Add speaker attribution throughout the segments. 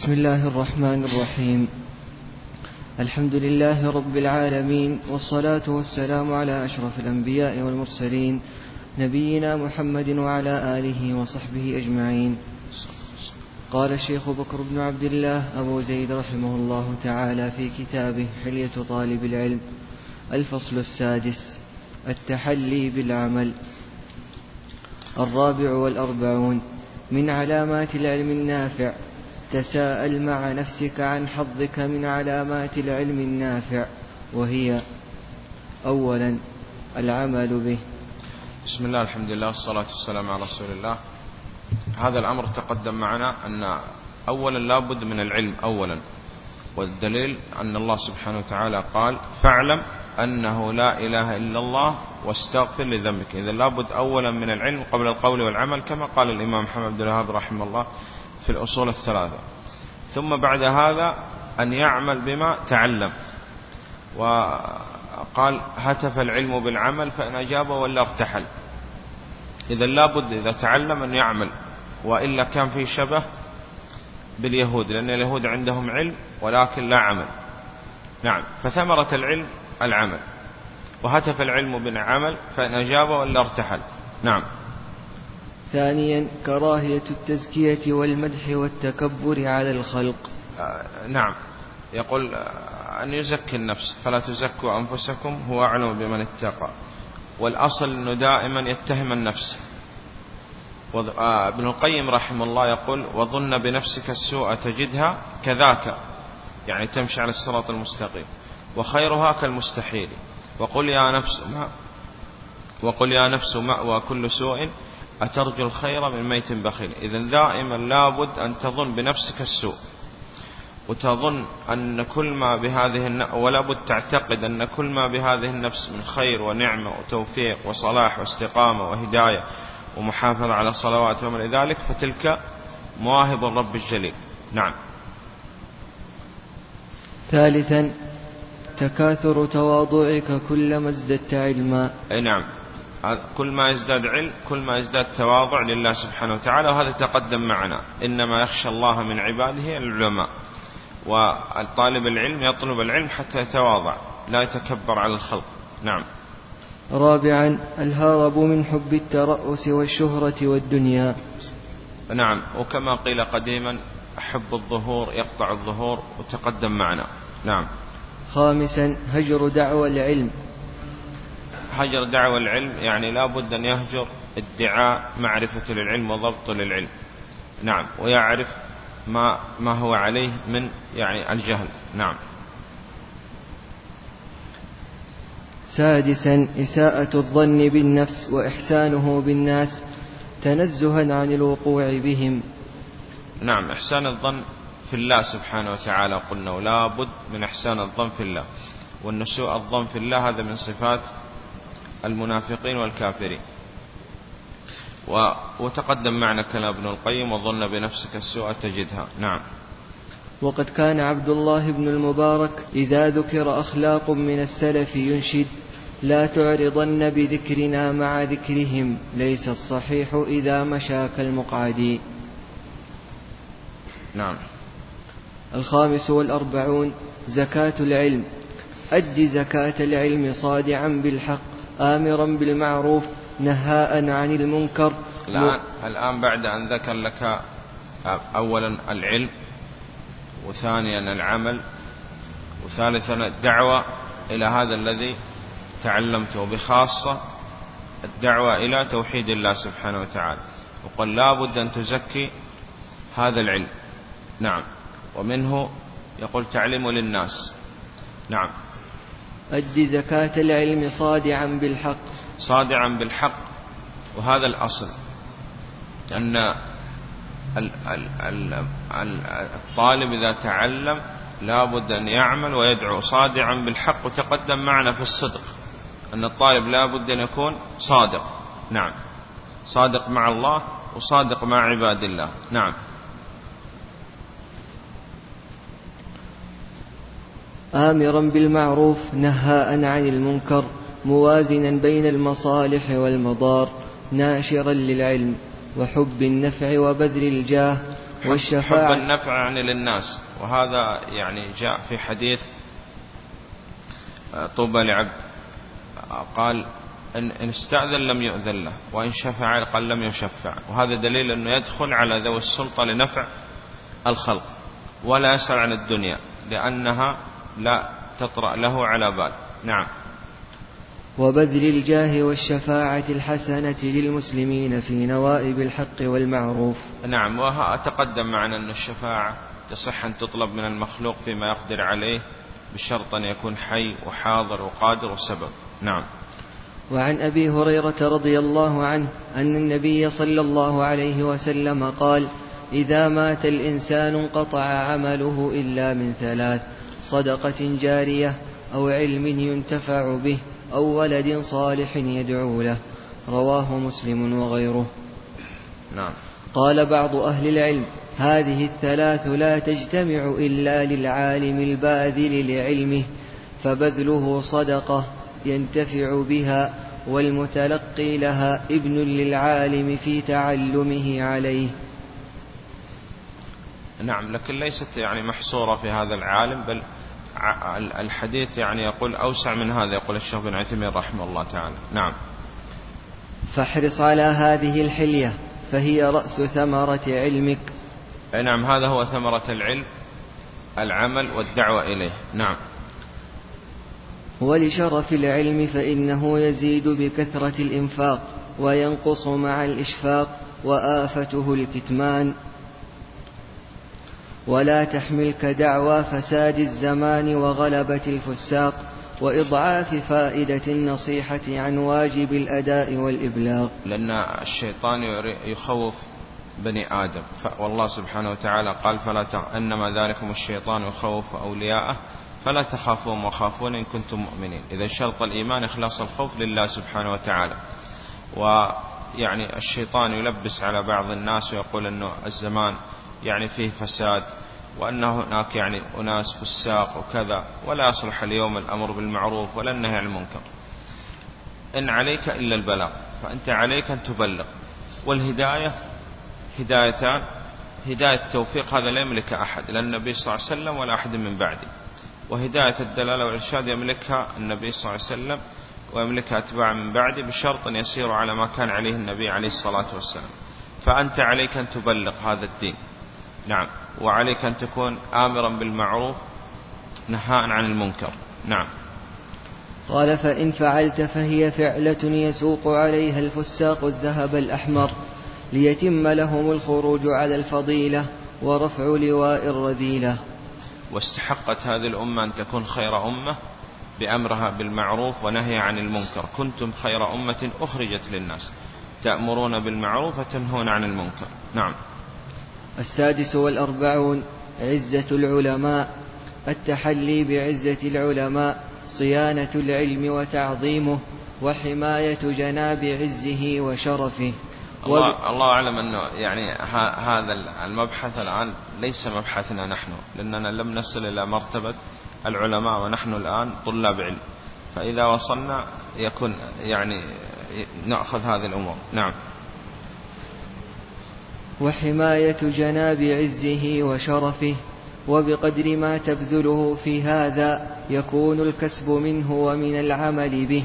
Speaker 1: بسم الله الرحمن الرحيم. الحمد لله رب العالمين والصلاة والسلام على أشرف الأنبياء والمرسلين نبينا محمد وعلى آله وصحبه أجمعين. قال الشيخ بكر بن عبد الله أبو زيد رحمه الله تعالى في كتابه حلية طالب العلم الفصل السادس التحلي بالعمل. الرابع والأربعون من علامات العلم النافع تساءل مع نفسك عن حظك من علامات العلم النافع وهي أولا العمل به.
Speaker 2: بسم الله الحمد لله والصلاة والسلام على رسول الله. هذا الأمر تقدم معنا أن أولا لابد من العلم أولا. والدليل أن الله سبحانه وتعالى قال فاعلم أنه لا إله إلا الله واستغفر لذنبك. إذا لابد أولا من العلم قبل القول والعمل كما قال الإمام محمد بن الوهاب رحمه الله. في الأصول الثلاثة. ثم بعد هذا أن يعمل بما تعلم. وقال هتف العلم بالعمل فإن أجاب ولا ارتحل إذا لابد إذا تعلم أن يعمل. وإلا كان في شبه باليهود لأن اليهود عندهم علم ولكن لا عمل. نعم فثمرة العلم العمل. وهتف العلم بالعمل فإن أجاب ولا ارتحل نعم.
Speaker 1: ثانيا كراهية التزكية والمدح والتكبر على الخلق.
Speaker 2: آه نعم. يقول آه، أن يزكي النفس فلا تزكوا أنفسكم هو أعلم بمن اتقى. والأصل أنه دائما يتهم النفس. آه، ابن القيم رحمه الله يقول وظن بنفسك السوء تجدها كذاك. يعني تمشي على الصراط المستقيم. وخيرها كالمستحيل وقل يا نفس ما وقل يا نفس مأوى كل سوء أترجو الخير من ميت بخيل. إذا دائما لابد أن تظن بنفسك السوء وتظن أن كل ما بهذه ولا بد تعتقد أن كل ما بهذه النفس من خير ونعمة وتوفيق وصلاح واستقامة وهداية ومحافظة على صلوات وما ذلك فتلك مواهب الرب الجليل. نعم.
Speaker 1: ثالثا تكاثر تواضعك كلما ازددت علما.
Speaker 2: نعم. كل ما يزداد علم كل ما يزداد تواضع لله سبحانه وتعالى وهذا تقدم معنا. إنما يخشى الله من عباده العلماء والطالب العلم يطلب العلم حتى يتواضع لا يتكبر على الخلق. نعم.
Speaker 1: رابعا الهرب من حب الترأس والشهرة والدنيا.
Speaker 2: نعم. وكما قيل قديما حب الظهور يقطع الظهور وتقدم معنا. نعم.
Speaker 1: خامسا هجر دعوى العلم.
Speaker 2: هجر دعوى العلم يعني لا بد أن يهجر ادعاء معرفة للعلم وضبط للعلم. نعم ويعرف ما ما هو عليه من يعني الجهل. نعم.
Speaker 1: سادسا إساءة الظن بالنفس وإحسانه بالناس تنزها عن الوقوع بهم.
Speaker 2: نعم إحسان الظن في الله سبحانه وتعالى قلنا ولا بد من إحسان الظن في الله. وأن سوء الظن في الله هذا من صفات المنافقين والكافرين. وتقدم معنا كلام ابن القيم وظن بنفسك السوء تجدها. نعم.
Speaker 1: وقد كان عبد الله بن المبارك إذا ذكر أخلاق من السلف ينشد لا تعرضن بذكرنا مع ذكرهم ليس الصحيح إذا مشى كالمقعد.
Speaker 2: نعم.
Speaker 1: الخامس والأربعون زكاة العلم. أد زكاة العلم صادعا بالحق آمرا بالمعروف نهاء عن المنكر.
Speaker 2: الآن, الآن بعد أن ذكر لك أولا العلم وثانيا العمل وثالثا الدعوة إلى هذا الذي تعلمته. بخاصة الدعوة إلى توحيد الله سبحانه وتعالى. وقل لا بد أن تزكي هذا العلم. نعم. ومنه يقول تعليم للناس. نعم.
Speaker 1: أد زكاة العلم صادعا بالحق.
Speaker 2: صادعا بالحق. وهذا الأصل. أن الطالب إذا تعلم لا بد أن يعمل ويدعو صادعا بالحق. وتقدم معنا في الصدق. أن الطالب لا بد أن يكون صادق. نعم. صادق مع الله وصادق مع عباد الله. نعم.
Speaker 1: آمرا بالمعروف نهاء عن المنكر موازنا بين المصالح والمضار ناشرا للعلم وحب النفع وبذل الجاه والشفاعة.
Speaker 2: حب النفع يعني للناس. وهذا يعني جاء في حديث طوبى لعبد. قال إن, إن استأذن لم يؤذن له وإن شفع قال لم يشفع. وهذا دليل أنه يدخل على ذوي السلطة لنفع الخلق ولا يسأل عن الدنيا لأنها لا تطرأ له على بال. نعم.
Speaker 1: وبذل الجاه والشفاعة الحسنة للمسلمين في نوائب الحق والمعروف.
Speaker 2: نعم. وتقدم معنا أن الشفاعة تصح أن تطلب من المخلوق فيما يقدر عليه بشرط أن يكون حي وحاضر وقادر وسبب. نعم.
Speaker 1: وعن أبي هريرة رضي الله عنه أن النبي صلى الله عليه وسلم قال إذا مات الإنسان انقطع عمله إلا من ثلاث. صدقة جارية أو علم ينتفع به أو ولد صالح يدعو له. رواه مسلم وغيره.
Speaker 2: نعم.
Speaker 1: قال بعض أهل العلم هذه الثلاث لا تجتمع إلا للعالم الباذل لعلمه فبذله صدقة ينتفع بها والمتلقي لها ابن للعالم في تعلمه عليه.
Speaker 2: نعم لكن ليست يعني محصورة في هذا العالم بل الحديث يعني يقول أوسع من هذا يقول الشيخ بن عثيمين رحمه الله تعالى. نعم.
Speaker 1: فاحرص على هذه الحلية فهي رأس ثمرة علمك.
Speaker 2: نعم هذا هو ثمرة العلم العمل والدعوة إليه. نعم.
Speaker 1: ولشرف العلم فإنه يزيد بكثرة الإنفاق وينقص مع الإشفاق وآفته الكتمان. ولا تحملك دعوى فساد الزمان وغلبة الفساق وإضعاف فائدة النصيحة عن واجب الأداء والإبلاغ.
Speaker 2: لأن الشيطان يخوف بني آدم. والله سبحانه وتعالى قال فلا إنما ذلكم الشيطان يخوف أولياءه. فلا تخافون وخافون إن كنتم مؤمنين. إذا شرط الإيمان إخلاص الخوف لله سبحانه وتعالى. ويعني الشيطان يلبس على بعض الناس ويقول أنه الزمان يعني فيه فساد وأن هناك يعني أناس فساق وكذا ولا يصلح اليوم الأمر بالمعروف ولا النهي عن المنكر. إن عليك إلا البلاغ فأنت عليك أن تبلغ. والهداية هدايتان هداية التوفيق هذا لا يملك أحد لأن النبي صلى الله عليه وسلم ولا أحد من بعده. وهداية الدلالة والإرشاد يملكها النبي صلى الله عليه وسلم ويملكها أتباع من بعده بشرط أن يسيروا على ما كان عليه النبي عليه الصلاة والسلام. فأنت عليك أن تبلغ هذا الدين. نعم. وعليك أن تكون آمرا بالمعروف نهاء عن المنكر. نعم.
Speaker 1: قال فإن فعلت فهي فعلة يسوق عليها الفساق الذهب الأحمر ليتم لهم الخروج على الفضيلة ورفع لواء الرذيلة.
Speaker 2: واستحقت هذه الأمة أن تكون خير أمة بأمرها بالمعروف ونهي عن المنكر. كنتم خير أمة أخرجت للناس تأمرون بالمعروف وتنهون عن المنكر. نعم.
Speaker 1: السادس والأربعون عزة العلماء التحلي بعزة العلماء صيانة العلم وتعظيمه وحماية جناب عزه وشرفه.
Speaker 2: الله, الله أعلم أنه يعني هذا المبحث الآن ليس مبحثنا نحن لأننا لم نصل إلى مرتبة العلماء ونحن الآن طلاب علم. فإذا وصلنا يكون يعني نأخذ هذه الأمور. نعم.
Speaker 1: وحماية جناب عزه وشرفه وبقدر ما تبذله في هذا يكون الكسب منه ومن العمل به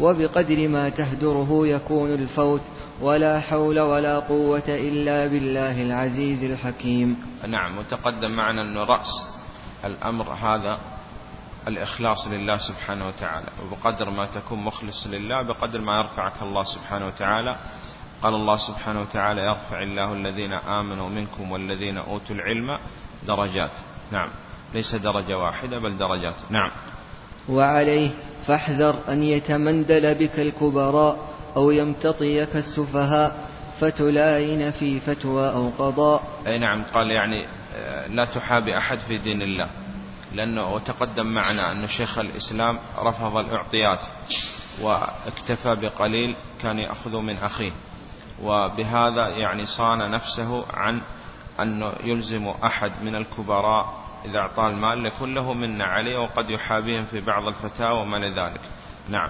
Speaker 1: وبقدر ما تهدره يكون الفوت ولا حول ولا قوة إلا بالله العزيز الحكيم.
Speaker 2: نعم وتقدم معنا أن رأس الأمر هذا الإخلاص لله سبحانه وتعالى وبقدر ما تكون مخلص لله بقدر ما يرفعك الله سبحانه وتعالى قال الله سبحانه وتعالى يرفع الله الذين آمنوا منكم والذين أوتوا العلم درجات. نعم. ليس درجة واحدة بل درجات. نعم.
Speaker 1: وعليه فاحذر أن يتمندل بك الكبراء أو يمتطيك السفهاء فتلاين في فتوى أو قضاء.
Speaker 2: أي نعم. قال يعني آه، لا تحابي أحد في دين الله. لأنه تقدم معنا أن شيخ الإسلام رفض الإعطيات واكتفى بقليل كان يأخذ من أخيه. وبهذا يعني صان نفسه عن أنه يلزم أحد من الكبراء إذا أعطاه المال لكن له من عليه وقد يحابيهم في بعض الفتاوى وما لذلك نعم.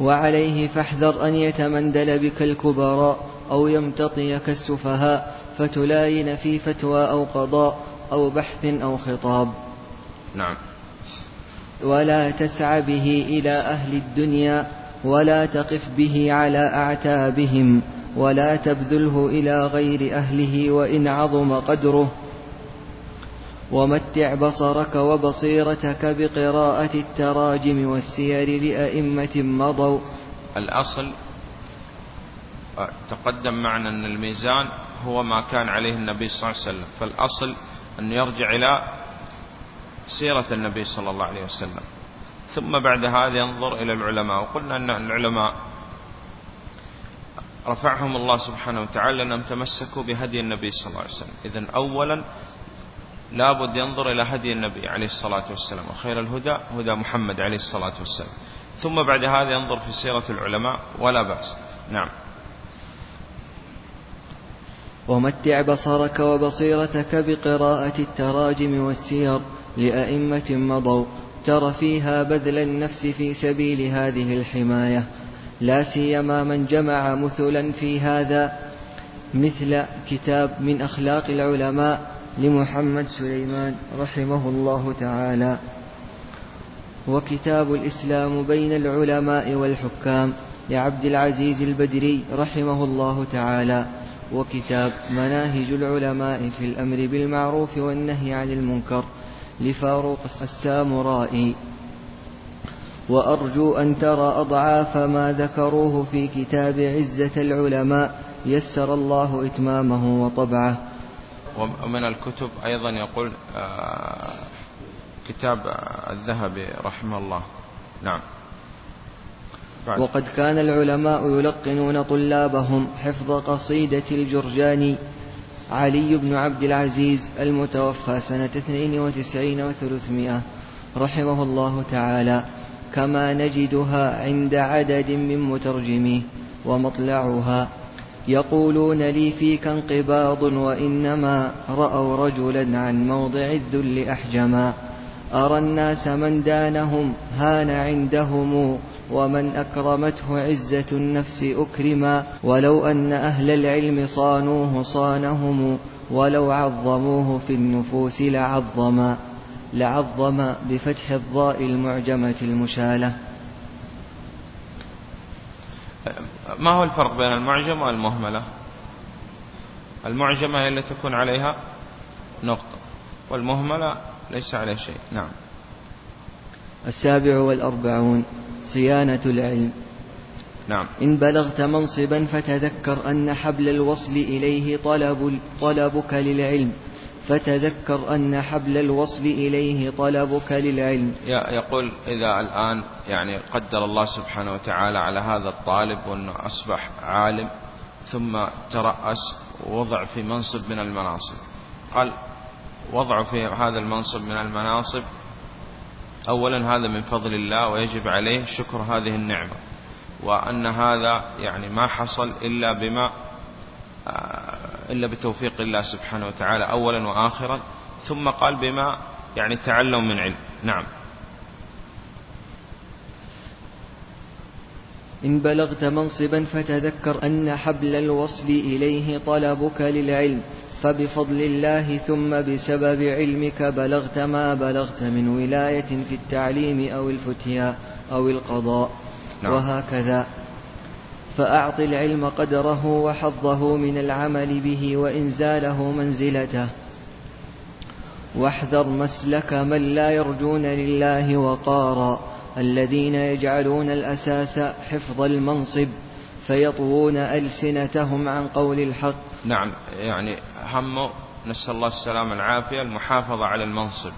Speaker 1: وعليه فاحذر أن يتمندل بك الكبراء أو يمتطيك السفهاء فتلاين في فتوى أو قضاء أو بحث أو خطاب.
Speaker 2: نعم.
Speaker 1: ولا تسع به إلى أهل الدنيا ولا تقف به على أعتابهم ولا تبذله إلى غير أهله وإن عظم قدره ومتع بصرك وبصيرتك بقراءة التراجم والسير لأئمة مضوا.
Speaker 2: الأصل تقدم معنا أن الميزان هو ما كان عليه النبي صلى الله عليه وسلم. فالأصل أن يرجع إلى سيرة النبي صلى الله عليه وسلم. ثم بعد هذا ينظر إلى العلماء. وقلنا أن العلماء رفعهم الله سبحانه وتعالى لأنهم تمسكوا بهدي النبي صلى الله عليه وسلم. إذن أولا لابد ينظر إلى هدي النبي عليه الصلاة والسلام وخير الهدى هدى محمد عليه الصلاة والسلام. ثم بعد هذا ينظر في سيرة العلماء ولا بأس. نعم.
Speaker 1: ومتع بصرك وبصيرتك بقراءة التراجم والسير لأئمة مضوا ترى فيها بذل النفس في سبيل هذه الحماية. لا سيما من جمع مثلا في هذا مثل كتاب من أخلاق العلماء لمحمد سليمان رحمه الله تعالى. وكتاب الإسلام بين العلماء والحكام لعبد العزيز البدري رحمه الله تعالى. وكتاب مناهج العلماء في الأمر بالمعروف والنهي عن المنكر لفاروق السامرائي. وأرجو أن ترى أضعاف ما ذكروه في كتاب عزة العلماء. يسر الله إتمامه وطبعه.
Speaker 2: ومن الكتب أيضا يقول آه، كتاب الذهبي رحمه الله. نعم.
Speaker 1: وقد كان العلماء يلقنون طلابهم حفظ قصيدة الجرجاني علي بن عبد العزيز المتوفى سنة 92 وثلاثمائة رحمه الله تعالى كما نجدها عند عدد من مترجميه ومطلعها يقولون لي فيك انقباض وإنما رأوا رجلا عن موضع الذل أحجما. أرى الناس من دانهم هان عندهم ومن أكرمته عزة النفس أكرما ولو أن أهل العلم صانوه صانهم ولو عظموه في النفوس لعظما لعظم بفتح الضاء المعجمة المشالة.
Speaker 2: ما هو الفرق بين المعجم والمهملة؟ المعجمة هي التي تكون عليها نقطة والمهملة ليس عليها شيء. نعم.
Speaker 1: السابع والأربعون. صيانة العلم.
Speaker 2: نعم.
Speaker 1: إن بلغت منصبا فتذكر أن حبل الوصل إليه طلب طلبك للعلم. فتذكر أن حبل الوصل إليه طلبك للعلم.
Speaker 2: يقول إذا الآن يعني قدر الله سبحانه وتعالى على هذا الطالب وأنه أصبح عالم ثم ترأس ووضع في منصب من المناصب. قال وضعه في هذا المنصب من المناصب أولا هذا من فضل الله ويجب عليه شكر هذه النعمة وأن هذا يعني ما حصل إلا بما آه، إلا بتوفيق الله سبحانه وتعالى أولا وآخرا ثم قال بما يعني تعلم من علم. نعم.
Speaker 1: إن بلغت منصبا فتذكر أن حبل الوصل إليه طلبك للعلم. فبفضل الله ثم بسبب علمك بلغت ما بلغت من ولاية في التعليم أو الفتيا أو القضاء. نعم. وهكذا. فأعط العلم قدره وحظه من العمل به وإنزاله منزلته. واحذر مسلك من لا يرجون لله وقارا الذين يجعلون الأساس حفظ المنصب. فيطوون ألسنتهم عن قول الحق.
Speaker 2: نعم يعني همه نسأل الله السلامة العافية المحافظة على المنصب.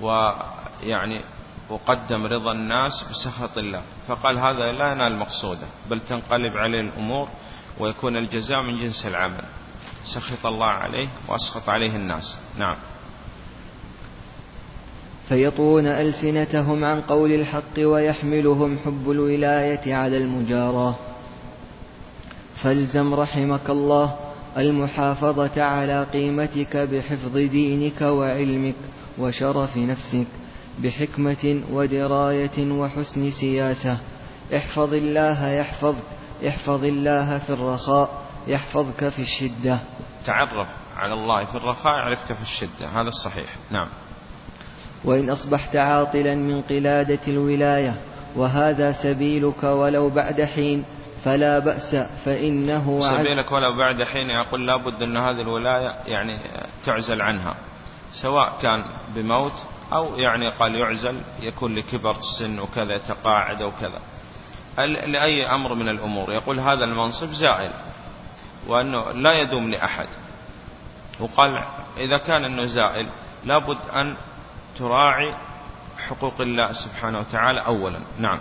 Speaker 2: ويعني وقدم رضا الناس بسخط الله. فقال هذا لا ينال مقصوده بل تنقلب عليه الأمور ويكون الجزاء من جنس العمل. سخط الله عليه وأسخط عليه الناس. نعم.
Speaker 1: فيطون ألسنتهم عن قول الحق ويحملهم حب الولاية على المجاراة فالزم رحمك الله المحافظة على قيمتك بحفظ دينك وعلمك وشرف نفسك بحكمة ودراية وحسن سياسة. احفظ الله يحفظك احفظ الله في الرخاء يحفظك في الشدة.
Speaker 2: تعرف على الله في الرخاء يعرفك في الشدة. هذا الصحيح. نعم.
Speaker 1: وإن أصبحت عاطلا من قلادة الولاية وهذا سبيلك ولو بعد حين فلا بأس فإنه
Speaker 2: سبيلك ولو بعد حين يقول لابد أن هذه الولاية يعني تعزل عنها سواء كان بموت أو يعني قال يعزل يكون لكبر السن وكذا يتقاعد أو كذا لأي أمر من الأمور. يقول هذا المنصب زائل وأنه لا يدوم لأحد. وقال إذا كان أنه زائل لابد أن تراعي حقوق الله سبحانه وتعالى أولا. نعم.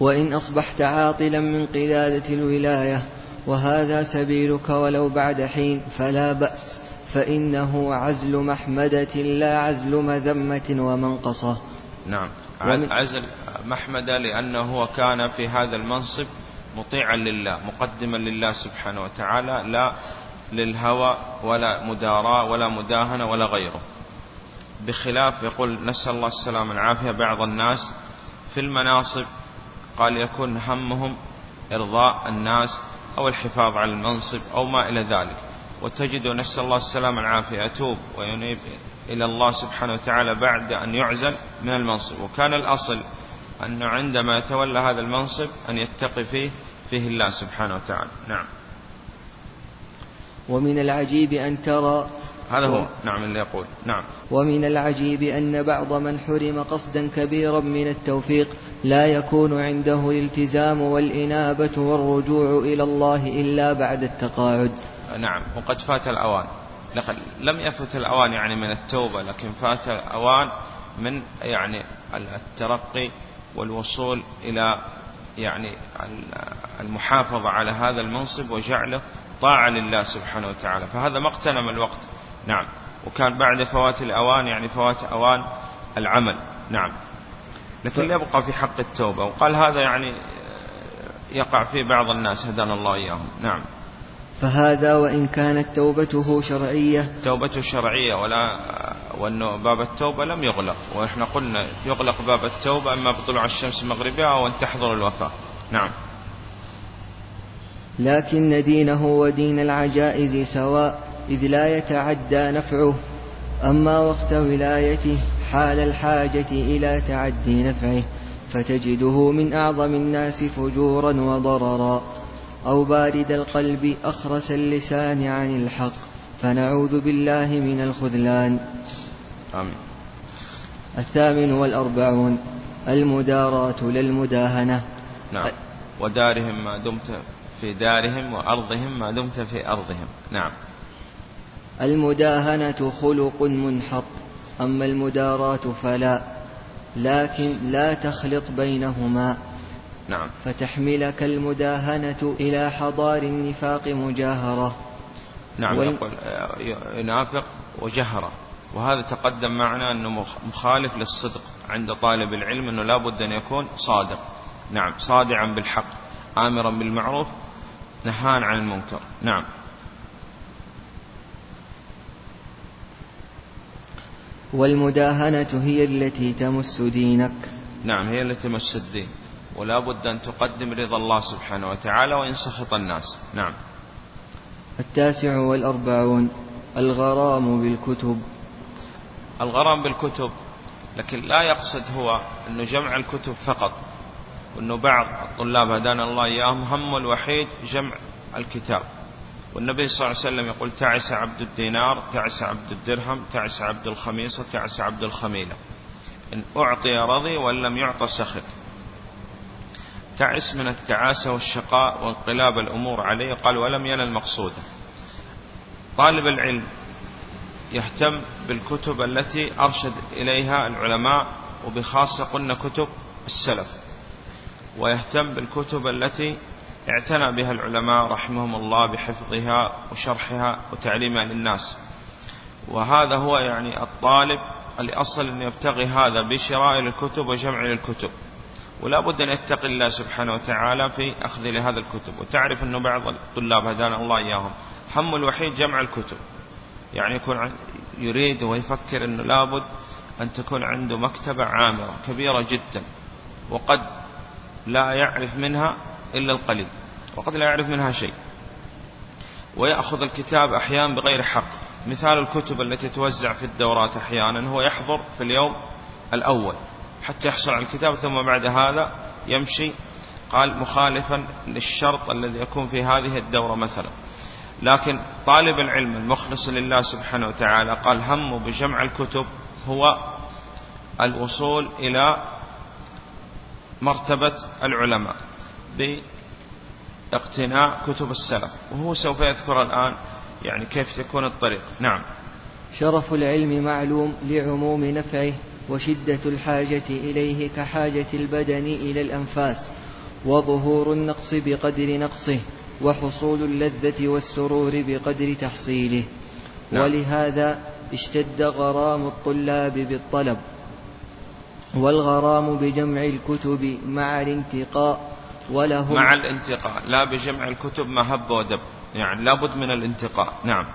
Speaker 1: وإن أصبحت عاطلا من قيادة الولاية وهذا سبيلك ولو بعد حين فلا بأس فإنه عزل محمدة لا عزل مذمة ومنقصة.
Speaker 2: نعم. عزل محمدة لأنه هو كان في هذا المنصب مطيعا لله مقدما لله سبحانه وتعالى لا للهوى ولا مداراة ولا مداهنة ولا غيره. بخلاف يقول نسأل الله السلامة والعافية بعض الناس في المناصب قال يكون همهم إرضاء الناس أو الحفاظ على المنصب أو ما إلى ذلك. وتجد نسأل الله السلامة والعافية يتوب وينيب إلى الله سبحانه وتعالى بعد أن يعزل من المنصب. وكان الأصل أنه عندما يتولى هذا المنصب أن يتقي فيه فيه الله سبحانه وتعالى. نعم.
Speaker 1: ومن العجيب أن ترى
Speaker 2: هذا هو. نعم اللي يقول. نعم.
Speaker 1: ومن العجيب أن بعض من حرم قصدا كبيرا من التوفيق لا يكون عنده الالتزام والإنابة والرجوع إلى الله إلا بعد التقاعد.
Speaker 2: نعم. وقد فات الأوان. لم يفت الأوان يعني من التوبة لكن فات الأوان من يعني الترقي والوصول إلى يعني المحافظة على هذا المنصب وجعله طاعة لله سبحانه وتعالى. فهذا ما اغتنم الوقت. نعم. وكان بعد فوات الأوان يعني فوات أوان العمل. نعم. لكن يبقى في حق التوبة. وقال هذا يعني يقع فيه بعض الناس هدانا الله إياهم. نعم.
Speaker 1: فهذا وإن كانت توبته شرعية.
Speaker 2: توبته شرعية ولا وأنه باب التوبة لم يغلق. وإحنا قلنا يغلق باب التوبة إما بطلوع الشمس مغربها أو أن تحضر الوفاة. نعم.
Speaker 1: لكن دينه ودين العجائز سواء. إذ لا يتعدى نفعه أما وقت ولايته حال الحاجة إلى تعدي نفعه فتجده من أعظم الناس فجورا وضررا. أو بارد القلب أخرس اللسان عن الحق فنعوذ بالله من الخذلان.
Speaker 2: آمين.
Speaker 1: الثامن والأربعون المداراة للمداهنة.
Speaker 2: نعم. ودارهم ما دمت في دارهم وأرضهم ما دمت في أرضهم. نعم.
Speaker 1: المداهنة خلق منحط أما المداراة فلا لكن لا تخلط بينهما.
Speaker 2: نعم.
Speaker 1: فتحملك المداهنة إلى حضار النفاق مجاهرة.
Speaker 2: نعم يقول ينافق وجهرة. وهذا تقدم معنا أنه مخالف للصدق عند طالب العلم أنه لا بد أن يكون صادق. نعم صادعا بالحق آمرا بالمعروف نهان عن المنكر. نعم.
Speaker 1: والمداهنة هي التي تمس دينك.
Speaker 2: نعم هي التي تمس الدين. ولا بد أن تقدم رضا الله سبحانه وتعالى وإن سخط الناس. نعم.
Speaker 1: التاسع والأربعون الغرام بالكتب.
Speaker 2: الغرام بالكتب لكن لا يقصد هو أنه جمع الكتب فقط وأنه بعض الطلاب هدانا الله إياهم هم الوحيد جمع الكتاب. والنبي صلى الله عليه وسلم يقول تعس عبد الدينار تعس عبد الدرهم تعس عبد الخميصة تعس عبد الخميلة. إن أعطي رضي وإن لم يعط سخط. تعس من التعاسة والشقاء وانقلاب الأمور عليه. قال ولم ينل مقصوده طالب العلم يهتم بالكتب التي أرشد إليها العلماء وبخاصة قلنا كتب السلف. ويهتم بالكتب التي اعتنى بها العلماء رحمهم الله بحفظها وشرحها وتعليمها للناس. وهذا هو يعني الطالب اللي أصل أن يبتغي هذا بشراء الكتب وجمع الكتب ولا بد أن يتقي الله سبحانه وتعالى في أخذ لهذا الكتب. وتعرف أنه بعض الطلاب هدانا الله إياهم. هم الوحيد جمع الكتب. يعني يكون يريد ويفكر أنه لابد أن تكون عنده مكتبة عامرة كبيرة جدا. وقد لا يعرف منها إلا القليل وقد لا يعرف منها شيء. ويأخذ الكتاب أحيانا بغير حق. مثال الكتب التي توزع في الدورات أحيانا هو يحضر في اليوم الأول حتى يحصل على الكتاب ثم بعد هذا يمشي قال مخالفا للشرط الذي يكون في هذه الدورة مثلا. لكن طالب العلم المخلص لله سبحانه وتعالى قال همه بجمع الكتب هو الوصول إلى مرتبة العلماء. باقتناء كتب السلف. وهو سوف يذكر الآن يعني كيف تكون الطريق. نعم.
Speaker 1: شرف العلم معلوم لعموم نفعه وشدة الحاجة إليه كحاجة البدن إلى الأنفاس وظهور النقص بقدر نقصه وحصول اللذة والسرور بقدر تحصيله. نعم. ولهذا اشتد غرام الطلاب بالطلب والغرام بجمع الكتب مع الانتقاء
Speaker 2: ولهم مع الانتقاء لا بجمع الكتب ما هب ودب يعني لابد من الانتقاء نعم.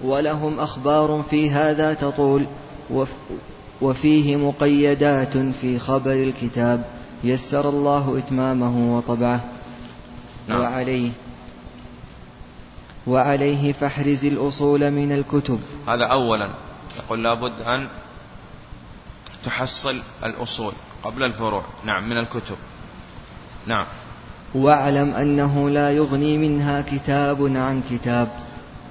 Speaker 1: ولهم أخبار في هذا تطول وفيه مقيدات في خبر الكتاب يسر الله إتمامه وطبعه. نعم. وعليه وعليه فاحرز الأصول من الكتب.
Speaker 2: هذا أولا يقول لابد أن تحصل الأصول قبل الفروع نعم من الكتب. نعم.
Speaker 1: واعلم أنه لا يغني منها كتاب عن كتاب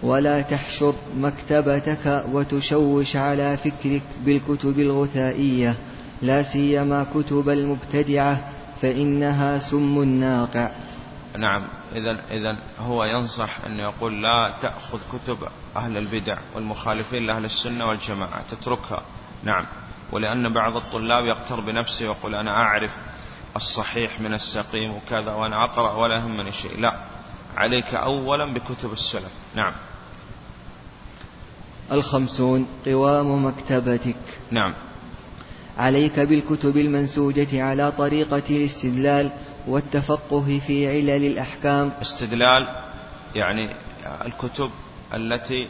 Speaker 1: ولا تحشر مكتبتك وتشوش على فكرك بالكتب الغثائية لا سيما كتب المبتدعة فإنها سم ناقع.
Speaker 2: نعم. إذا إذا هو ينصح أن يقول لا تأخذ كتب أهل البدع والمخالفين لأهل السنة والجماعة تتركها. نعم. ولأن بعض الطلاب يغتر بنفسه ويقول أنا أعرف الصحيح من السقيم وكذا وأنا أقرأ ولا يهمني شيء. لا عليك أولا بكتب السلف. نعم.
Speaker 1: الخمسون قوام مكتبتك.
Speaker 2: نعم.
Speaker 1: عليك بالكتب المنسوجة على طريقة الاستدلال والتفقه في علل الأحكام.
Speaker 2: استدلال يعني الكتب التي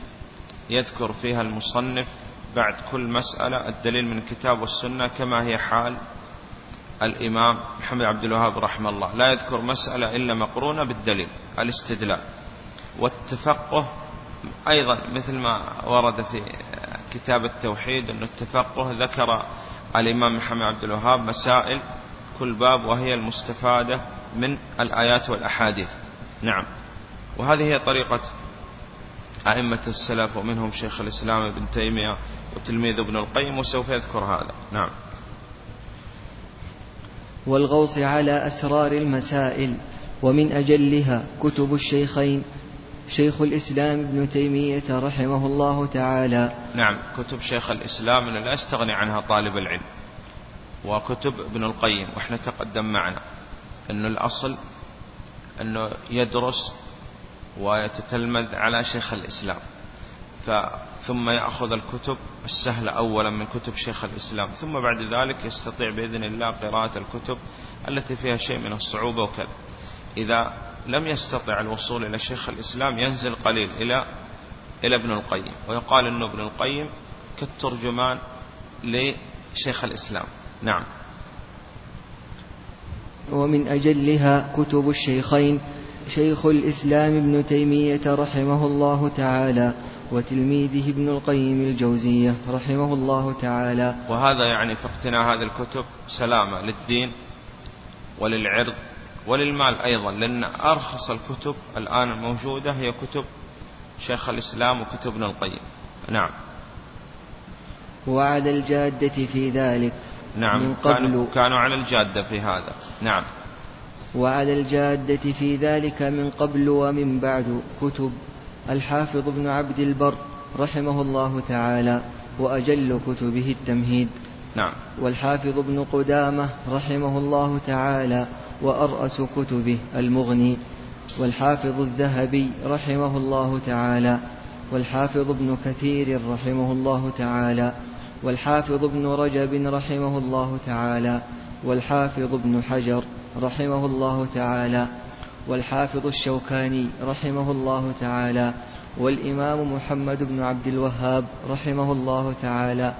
Speaker 2: يذكر فيها المصنف بعد كل مسألة الدليل من الكتاب والسنة كما هي حال الإمام محمد عبد الوهاب رحمه الله. لا يذكر مسألة إلا مقرونة بالدليل الاستدلال والتفقه. أيضا مثل ما ورد في كتاب التوحيد أن التفقه ذكر الإمام محمد عبد الوهاب مسائل كل باب وهي المستفادة من الآيات والأحاديث. نعم. وهذه هي طريقة أئمة السلف ومنهم شيخ الإسلام ابن تيمية وتلميذ ابن القيم وسوف يذكر هذا. نعم.
Speaker 1: والغوص على أسرار المسائل ومن أجلها كتب الشيخين شيخ الإسلام ابن تيمية رحمه الله تعالى.
Speaker 2: نعم كتب شيخ الإسلام لا يستغني عنها طالب العلم وكتب ابن القيم وإحنا تقدم معنا. أن الأصل أنه يدرس ويتتلمذ على شيخ الإسلام. ثم يأخذ الكتب السهلة أولا من كتب شيخ الإسلام. ثم بعد ذلك يستطيع بإذن الله قراءة الكتب التي فيها شيء من الصعوبة وكذا. إذا لم يستطع الوصول إلى شيخ الإسلام ينزل قليل إلى إلى ابن القيم. ويقال أنه ابن القيم كالترجمان لشيخ الإسلام. نعم.
Speaker 1: ومن أجلها كتب الشيخين شيخ الإسلام ابن تيمية رحمه الله تعالى. وتلميذه ابن القيم الجوزية رحمه الله تعالى.
Speaker 2: وهذا يعني في اقتناء هذه الكتب سلامة للدين وللعرض وللمال أيضا لأن أرخص الكتب الآن الموجودة هي كتب شيخ الإسلام وكتب ابن القيم. نعم.
Speaker 1: وعلى الجادة في ذلك
Speaker 2: نعم. من قبل. كانوا, كانوا على الجادة في هذا. نعم.
Speaker 1: وعلى الجادة في ذلك من قبل ومن بعد كتب الحافظ ابن عبد البر رحمه الله تعالى وأجل كتبه التمهيد.
Speaker 2: نعم.
Speaker 1: والحافظ ابن قدامة رحمه الله تعالى وأرأس كتبه المغني. والحافظ الذهبي رحمه الله تعالى. والحافظ ابن كثير رحمه الله تعالى. والحافظ ابن رجب رحمه الله تعالى. والحافظ ابن حجر رحمه الله تعالى. والحافظ الشوكاني رحمه الله تعالى والإمام محمد بن عبد الوهاب رحمه الله تعالى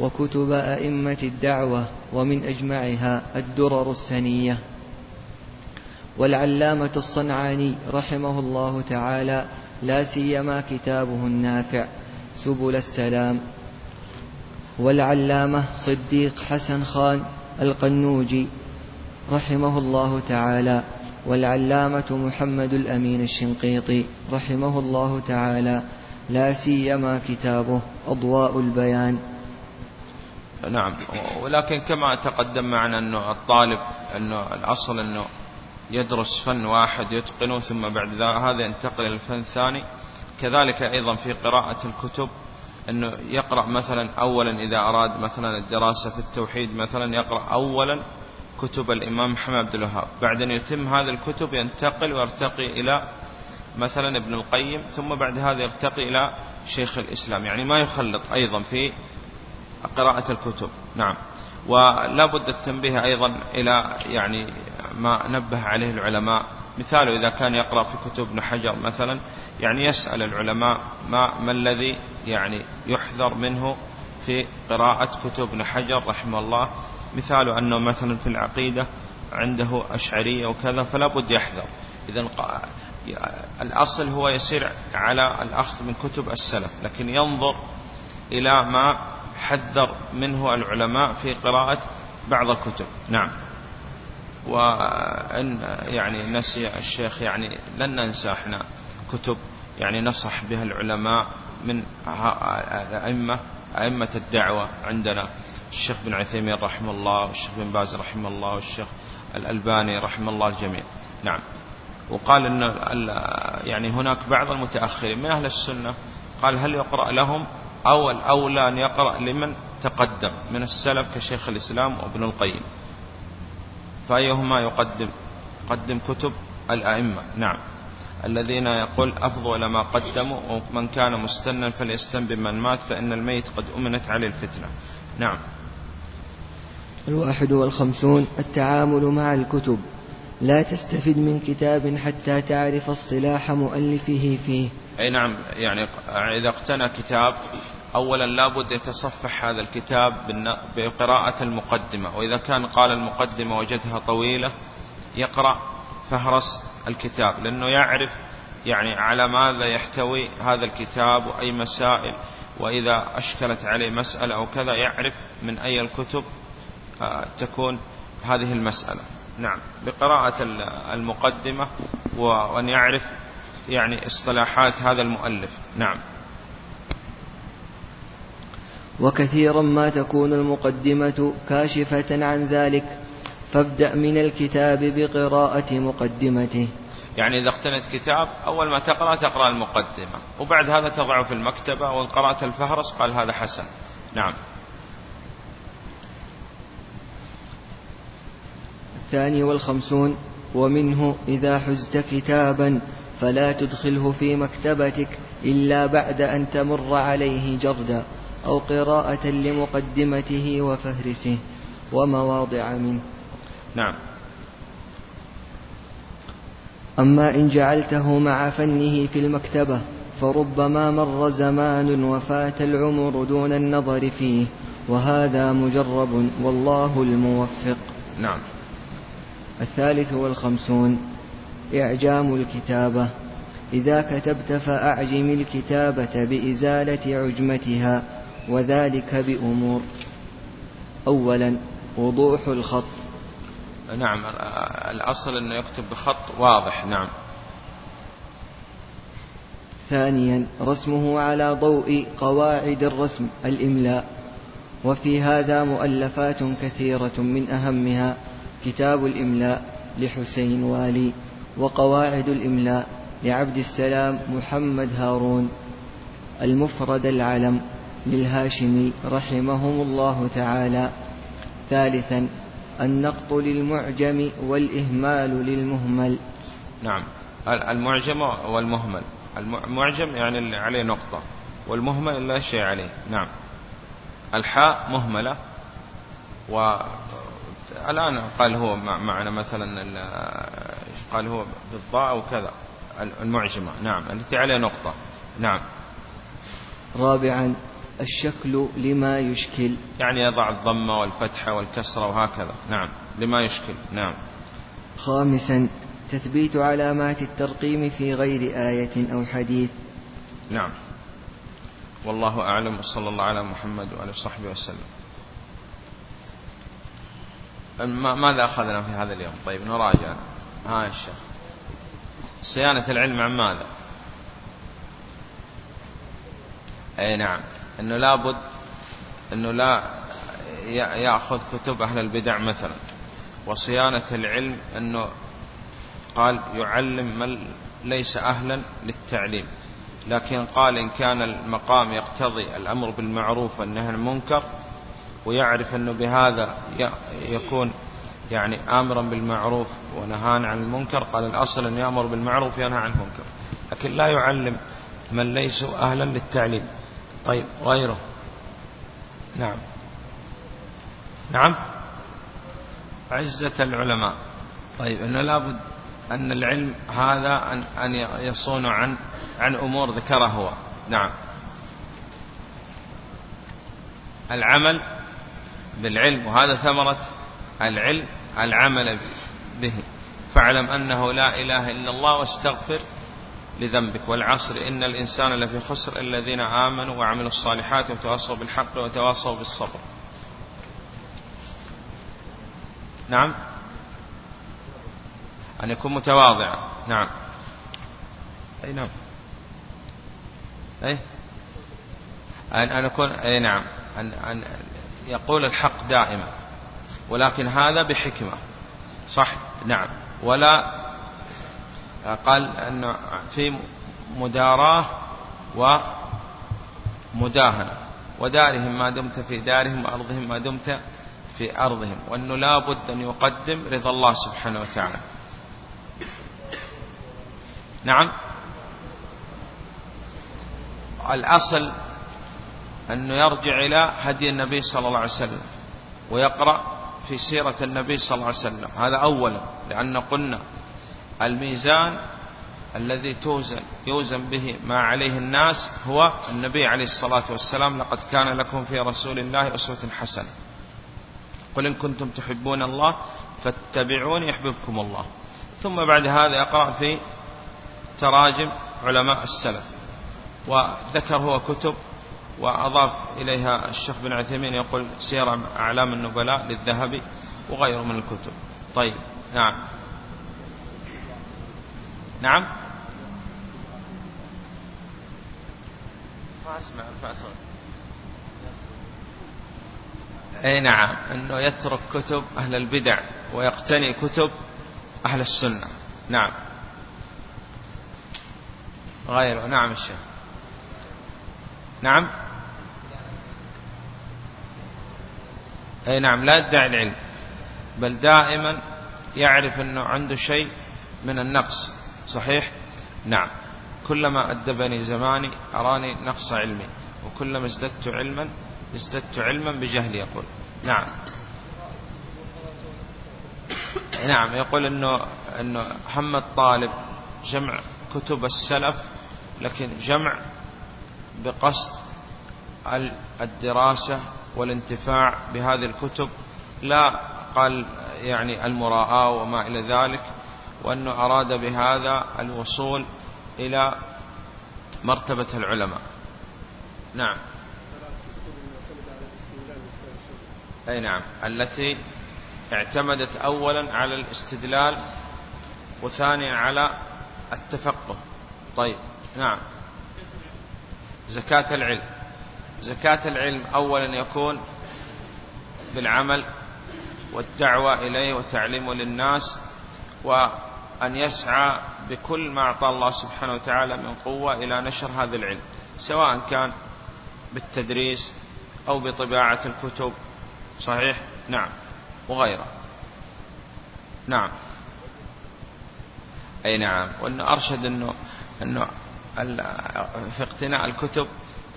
Speaker 1: وكتب أئمة الدعوة ومن أجمعها الدرر السنية. والعلامة الصنعاني رحمه الله تعالى لا سيما كتابه النافع سبل السلام. والعلامة صديق حسن خان القنوجي رحمه الله تعالى والعلامة محمد الأمين الشنقيطي رحمه الله تعالى لا سيما كتابه أضواء البيان.
Speaker 2: نعم ولكن كما تقدم معنا أنه الطالب أنه الأصل أنه يدرس فن واحد يتقنه ثم بعد هذا ينتقل إلى الفن الثاني كذلك أيضا في قراءة الكتب أنه يقرأ مثلا أولا إذا أراد مثلا الدراسة في التوحيد مثلا يقرأ أولا كتب الإمام محمد عبد الوهاب. بعد أن يتم هذه الكتب ينتقل ويرتقي إلى مثلا ابن القيم ثم بعد هذا يرتقي إلى شيخ الإسلام. يعني ما يخلط أيضا في قراءة الكتب. نعم. ولا بد التنبيه أيضا إلى يعني ما نبه عليه العلماء. مثاله إذا كان يقرأ في كتب ابن حجر مثلا يعني يسأل العلماء ما, ما الذي يعني يحذر منه في قراءة كتب ابن حجر رحمه الله. مثاله أنه مثلا في العقيدة عنده أشعرية وكذا فلا بد يحذر. إذا الأصل هو يسير على الأخذ من كتب السلف لكن ينظر إلى ما حذر منه العلماء في قراءة بعض الكتب. نعم. وأن يعني نسي الشيخ يعني لن ننسى إحنا كتب يعني نصح بها العلماء من أئمة أئمة الدعوة عندنا. الشيخ بن عثيمين رحمه الله والشيخ بن باز رحمه الله والشيخ الألباني رحمه الله الجميع. نعم. وقال أن يعني هناك بعض المتأخرين من أهل السنة قال هل يقرأ لهم أو الأولى أن يقرأ لمن تقدم من السلف كشيخ الإسلام وابن القيم. فأيهما يقدم؟ قدم كتب الأئمة. نعم. الذين يقول أفضل ما قدموا ومن كان مستنا فليستن بمن مات فإن الميت قد أمنت عليه الفتنة. نعم.
Speaker 1: الواحد والخمسون التعامل مع الكتب. لا تستفد من كتاب حتى تعرف اصطلاح مؤلفه فيه.
Speaker 2: أي نعم يعني إذا اقتنى كتاب أولا لابد يتصفح هذا الكتاب بقراءة المقدمة. وإذا كان قال المقدمة وجدها طويلة يقرأ فهرس الكتاب لأنه يعرف يعني على ماذا يحتوي هذا الكتاب وأي مسائل وإذا أشكلت عليه مسألة أو كذا يعرف من أي الكتب تكون هذه المسألة. نعم. بقراءة المقدمة وأن يعرف يعني اصطلاحات هذا المؤلف. نعم.
Speaker 1: وكثيرا ما تكون المقدمة كاشفة عن ذلك فابدأ من الكتاب بقراءة مقدمته.
Speaker 2: يعني إذا اقتنت كتاب أول ما تقرأ تقرأ المقدمة. وبعد هذا تضعه في المكتبة وإن قرأت الفهرس قال هذا حسن. نعم.
Speaker 1: الثاني والخمسون ومنه إذا حزت كتابا فلا تدخله في مكتبتك إلا بعد أن تمر عليه جردا أو قراءة لمقدمته وفهرسه ومواضع منه.
Speaker 2: نعم.
Speaker 1: أما إن جعلته مع فنه في المكتبة فربما مر زمان وفات العمر دون النظر فيه وهذا مجرب والله الموفق.
Speaker 2: نعم.
Speaker 1: الثالث والخمسون إعجام الكتابة. إذا كتبت فأعجم الكتابة بإزالة عجمتها وذلك بأمور. أولا وضوح الخط.
Speaker 2: نعم الأصل أنه يكتب بخط واضح نعم.
Speaker 1: ثانيا رسمه على ضوء قواعد الرسم الإملاء. وفي هذا مؤلفات كثيرة من أهمها. كتاب الإملاء لحسين والي وقواعد الإملاء لعبد السلام محمد هارون المفرد العلم للهاشمي رحمهم الله تعالى. ثالثا النقط للمعجم والإهمال للمهمل.
Speaker 2: نعم. المعجم والمهمل. المعجم يعني عليه نقطة والمهمل لا شيء عليه. نعم. الحاء مهملة والآن قال هو معنا مثلا قال هو بالضاء وكذا المعجمة. نعم التي عليه نقطة. نعم.
Speaker 1: رابعا الشكل لما يشكل.
Speaker 2: يعني يضع الضمة والفتحة والكسرة وهكذا. نعم لما يشكل. نعم.
Speaker 1: خامسا تثبيت علامات الترقيم في غير آية أو حديث.
Speaker 2: نعم. والله أعلم وصلى الله على محمد وعلى وصحبه وسلم. ماذا أخذنا في هذا اليوم؟ طيب نراجع. ها الشيخ صيانة العلم عن ماذا؟ أي نعم. أنه لابد أنه لا يأخذ كتب أهل البدع مثلا. وصيانة العلم أنه قال يعلم من ليس أهلا للتعليم. لكن قال إن كان المقام يقتضي الأمر بالمعروف والنهي عن المنكر ويعرف أنه بهذا يكون يعني آمرا بالمعروف ونهانا عن المنكر. قال الأصل أن يأمر بالمعروف وينهى عن المنكر لكن لا يعلم من ليسوا أهلا للتعليم. طيب غيره. نعم. نعم؟ عزة العلماء. طيب أنه لابد أن العلم هذا أن, أن يصون عن عن أمور ذكرها هو. نعم. العمل بالعلم وهذا ثمرة العلم العمل به. فاعلم أنه لا إله إلا الله واستغفر لذنبك. والعصر إن الإنسان لفي خسر الذين آمنوا وعملوا الصالحات وتواصوا بالحق وتواصوا بالصبر. نعم؟ أن يكون متواضعا. نعم. أي نعم. أي؟ أن أن يكون أي نعم. أن أن يقول الحق دائما ولكن هذا بحكمة صح؟ نعم. ولا قال أن في مداراة ومداهنة ودارهم ما دمت في دارهم وأرضهم ما دمت في أرضهم وأنه لا بد أن يقدم رضا الله سبحانه وتعالى. نعم. الأصل أنه يرجع إلى هدي النبي صلى الله عليه وسلم ويقرأ في سيرة النبي صلى الله عليه وسلم. هذا أولا لأن قلنا الميزان الذي توزن يوزن به ما عليه الناس هو النبي عليه الصلاة والسلام لقد كان لكم في رسول الله أسوة حسنة. قل إن كنتم تحبون الله فاتبعون يحببكم الله. ثم بعد هذا يقرأ في تراجم علماء السلف وذكر هو كتب وأضاف إليها الشيخ بن عثيمين يقول سير أعلام النبلاء للذهبي وغيره من الكتب. طيب نعم. نعم؟ ما أسمع أي نعم. أنه يترك كتب أهل البدع ويقتني كتب أهل السنة. نعم. غيره. نعم الشيخ نعم؟ أي نعم لا يدعي العلم بل دائما يعرف أنه عنده شيء من النقص صحيح؟ نعم. كلما أدبني زماني أراني نقص علمي وكلما ازددت علما ازددت علما بجهلي يقول. نعم. نعم يقول أنه, أنه هم الطالب جمع كتب السلف لكن جمع بقصد الدراسة والانتفاع بهذه الكتب لا قال يعني المراءة وما إلى ذلك وأنه أراد بهذا الوصول إلى مرتبة العلماء. نعم. أي نعم. التي اعتمدت أولا على الاستدلال وثانيا على التفقه. طيب. نعم. زكاة العلم. زكاة العلم أولا يكون بالعمل والدعوة إليه وتعليمه للناس وأن يسعى بكل ما أعطى الله سبحانه وتعالى من قوة إلى نشر هذا العلم سواء كان بالتدريس أو بطباعة الكتب. صحيح؟ نعم. وغيره. نعم. أي نعم. وأن أرشد أنه, أنه في اقتناء الكتب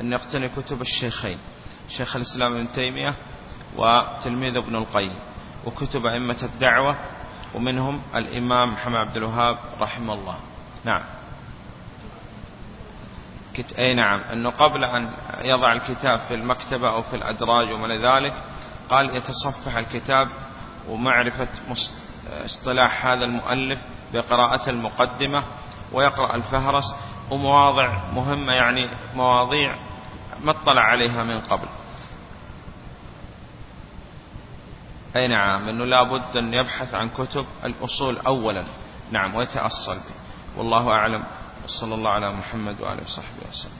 Speaker 2: أن يقتني كتب الشيخين شيخ الإسلام ابن تيمية وتلميذ ابن القيم وكتب أئمة الدعوة ومنهم الإمام محمد عبد الوهاب رحمه الله. نعم. أي نعم. أنه قبل أن يضع الكتاب في المكتبة أو في الأدراج وما ذلك قال يتصفح الكتاب ومعرفة اصطلاح هذا المؤلف بقراءة المقدمة ويقرأ الفهرس ومواضع مهمة يعني مواضيع ما اطلع عليها من قبل. أي نعم أنه لابد أن يبحث عن كتب الأصول أولا. نعم ويتأصل به والله أعلم. وصلى الله على محمد وآله وصحبه وسلم.